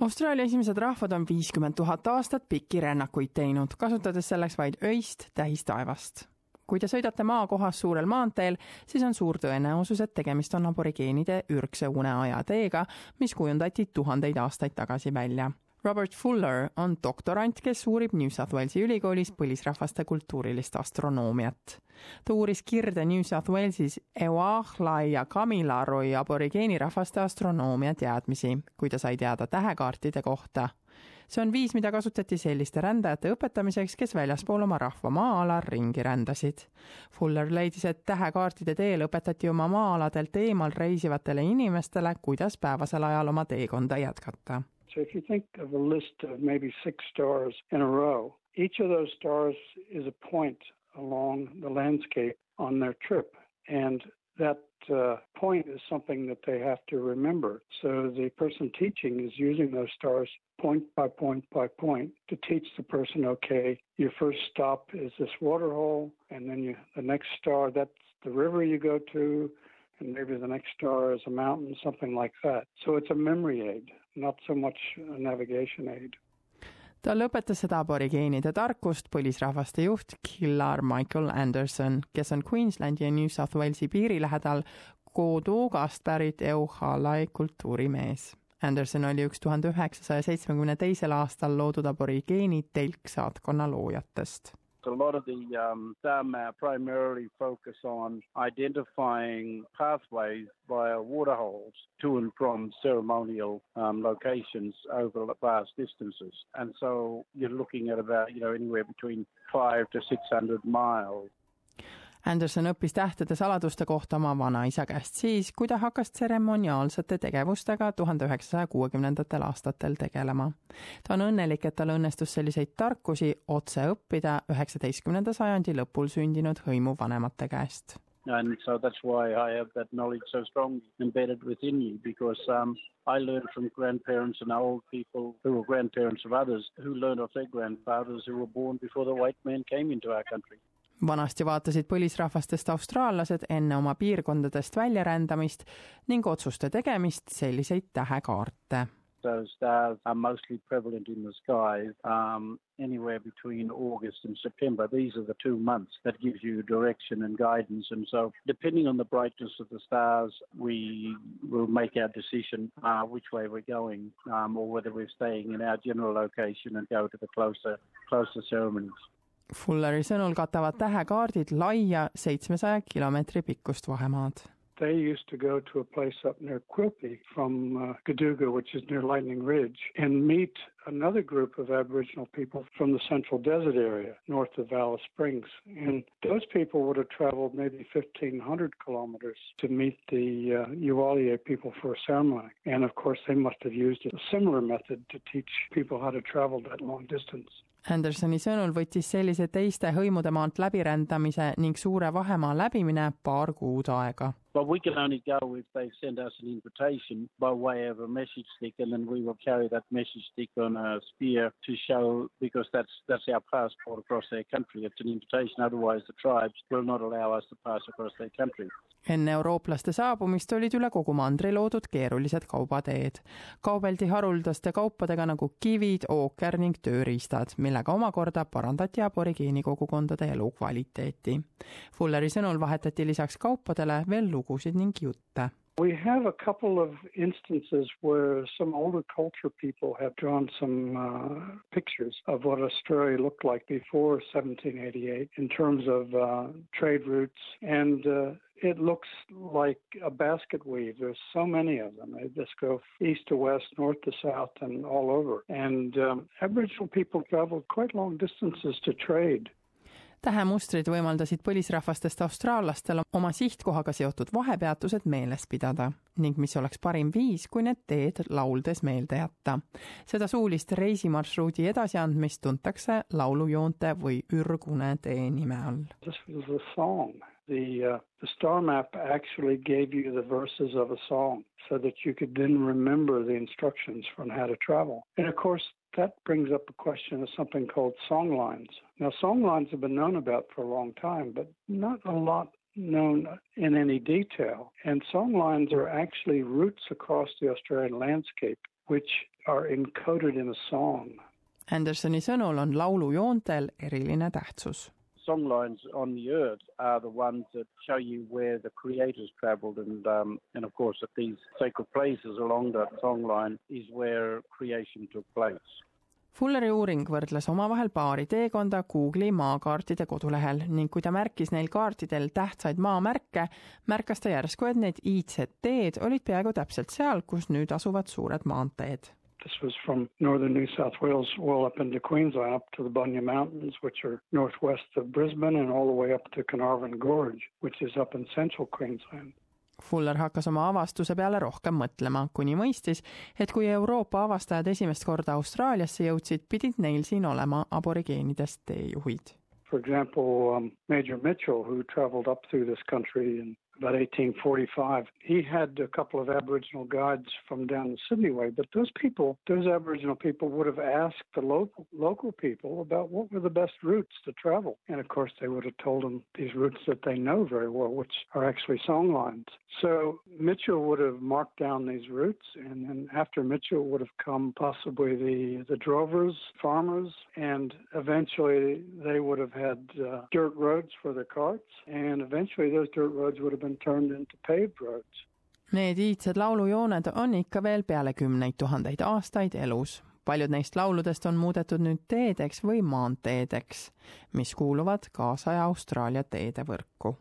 Austraalia esimesed rahvad on viiskümmend tuhat aastat pikki rännakuid teinud, kasutades selleks vaid öist tähistaevast. kui te sõidate maakohas suurel maanteel, siis on suur tõenäosus, et tegemist on aborigeenide ürgse uneaja teega, mis kujundati tuhandeid aastaid tagasi välja Robert Fuller on doktorant, kes uurib New South Walesi ülikoolis põlisrahvaste kultuurilist astronoomiat. ta uuris Kirde New South Walesis Eoahla ja Kamilaroi aborigeenirahvaste astronoomia teadmisi, kui ta sai teada tähekaartide kohta. see on viis, mida kasutati selliste rändajate õpetamiseks, kes väljaspool oma rahva maa-ala ringi rändasid. Fuller leidis, et tähekaartide teel õpetati oma maa-aladelt eemal reisivatele inimestele, kuidas päevasel ajal oma teekonda jätkata So if you think of a list of maybe six stars in a row, each of those stars is a point along the landscape on their trip. And that uh, point is something that they have to remember. So the person teaching is using those stars point by point by point to teach the person, okay, your first stop is this water hole, and then you, the next star, that's the river you go to, and maybe the next star is a mountain, something like that. So it's a memory aid, not so much navigation aid. talle õpetas seda aborigeenide tarkust põlisrahvaste juht Killar Michael Anderson, kes on Queenslandi ja New South Walesi piiri lähedal Kodugast pärit Euhalai kultuurimees. Anderson oli üks tuhande üheksasaja seitsmekümne teisel aastal loodud aborigeeni telksaatkonna loojatest A lot of the um, Dharma primarily focus on identifying pathways via waterholes to and from ceremonial um, locations over vast distances. And so you're looking at about, you know, anywhere between five to 600 miles. Anderson õppis tähtede saladuste kohta oma vanaisa käest siis, kui ta hakkas tseremoniaalsete tegevustega tuhande üheksasaja kuuekümnendatel aastatel tegelema. ta on õnnelik, et tal õnnestus selliseid tarkusi otse õppida üheksateistkümnenda sajandi lõpul sündinud hõimuvanemate käest. And so that's why I have that knowledge so strongly embedded within me because um, I learned from grandparents and old people who were grandparents of others who learned of their grandfathers who were born before the white man came into our country vanasti vaatasid põlisrahvastest austraallased enne oma piirkondadest väljarändamist ning otsuste tegemist selliseid tähekaarte. Those stars are mostly prevalent in the sky um, anywhere between August and September. These are the two months that gives you direction and guidance. And so, depending on the brightness of the stars, we will make our decision uh, which way we're going um, or whether we're staying in our general location and go to the closer, closer ceremonies. Fulleri sõnul katavad tähekaardid laia seitsmesaja kilomeetri pikkust vahemaad. They used to go to a place up near Quilpie from uh, Gaduga, which is near Lightning Ridge, and meet another group of Aboriginal people from the central desert area north of Alice Springs. And those people would have traveled maybe 1,500 kilometers to meet the uh, people for a ceremony. And of course, they must have used a similar method to teach people how to travel that long distance. Andersoni sõnul võttis sellise teiste hõimude maalt läbirändamise ning suure vahemaa läbimine paar kuud aega. But we can only go if they send us an invitation by way of a message stick, and then we will carry that message stick on a spear to show because that's that's our passport across their country. It's an invitation. Otherwise, the tribes will not allow us to pass across their country. enne eurooplaste saabumist olid üle kogu mandri loodud keerulised kaubateed. kaubeldi haruldaste kaupadega nagu kivid, ooker ning tööriistad, millega omakorda parandati aborigeeni kogukondade elukvaliteeti. Fulleri sõnul vahetati lisaks kaupadele veel We have a couple of instances where some older culture people have drawn some uh, pictures of what Australia looked like before 1788 in terms of uh, trade routes, and uh, it looks like a basket weave. There's so many of them. They just go east to west, north to south, and all over. And um, Aboriginal people traveled quite long distances to trade. Tähemustrid võimaldasid põlisrahvastest austraallastel oma sihtkohaga seotud vahepeatused meeles pidada ning mis oleks parim viis, kui need teed lauldes meelde jätta. seda suulist reisimarsruudi edasiandmist tuntakse laulujoonte või ürgune tee nime all. This was a song. The, uh, the star map actually gave you the verses of a song so that you could then remember the instructions on how to travel. And of course, that brings up a question of something called songlines. Now, songlines have been known about for a long time, but not a lot known in any detail. And songlines are actually routes across the Australian landscape which are encoded in a song. Andersoni sõnul on laulu joontel eriline tähtsus. Songlines on the earth are the ones that show you where the creators traveled, and um, and of course, at these sacred places along that songline is where creation took place. Fulleri uuring võrdles omavahel paari teekonda Google'i maakaartide kodulehel ning kui ta märkis neil kaartidel tähtsaid maamärke, märkas ta järsku, et need iidsed teed olid peaaegu täpselt seal, kus nüüd asuvad suured maanteed This was from northern New South Wales, well up into Queensland, up to the Bunya Mountains, which are northwest of Brisbane, and all the way up to Carnarvon Gorge, which is up in central Queensland. Fuller hakkas oma avastuse peale rohkem mõtlema, kuni mõistis, et kui Euroopa avastajad esimest korda Austraaliasse jõudsid, pidid neil siin olema aborigeenidest teejuhid. For example, um, Major Mitchell, who traveled up through this country in about 1845. He had a couple of Aboriginal guides from down the Sydney way, but those people, those Aboriginal people, would have asked the local local people about what were the best routes to travel, and of course they would have told them these routes that they know very well, which are actually song lines. So Mitchell would have marked down these routes, and then after Mitchell would have come possibly the the drovers, farmers, and eventually they would have had uh, dirt roads for their carts, and eventually those dirt roads would have been been turned into paved roads. Need iidsed laulujooned on ikka veel peale kümneid tuhandeid aastaid elus. paljud neist lauludest on muudetud nüüd teedeks või maanteedeks, mis kuuluvad kaasaja Austraalia teedevõrku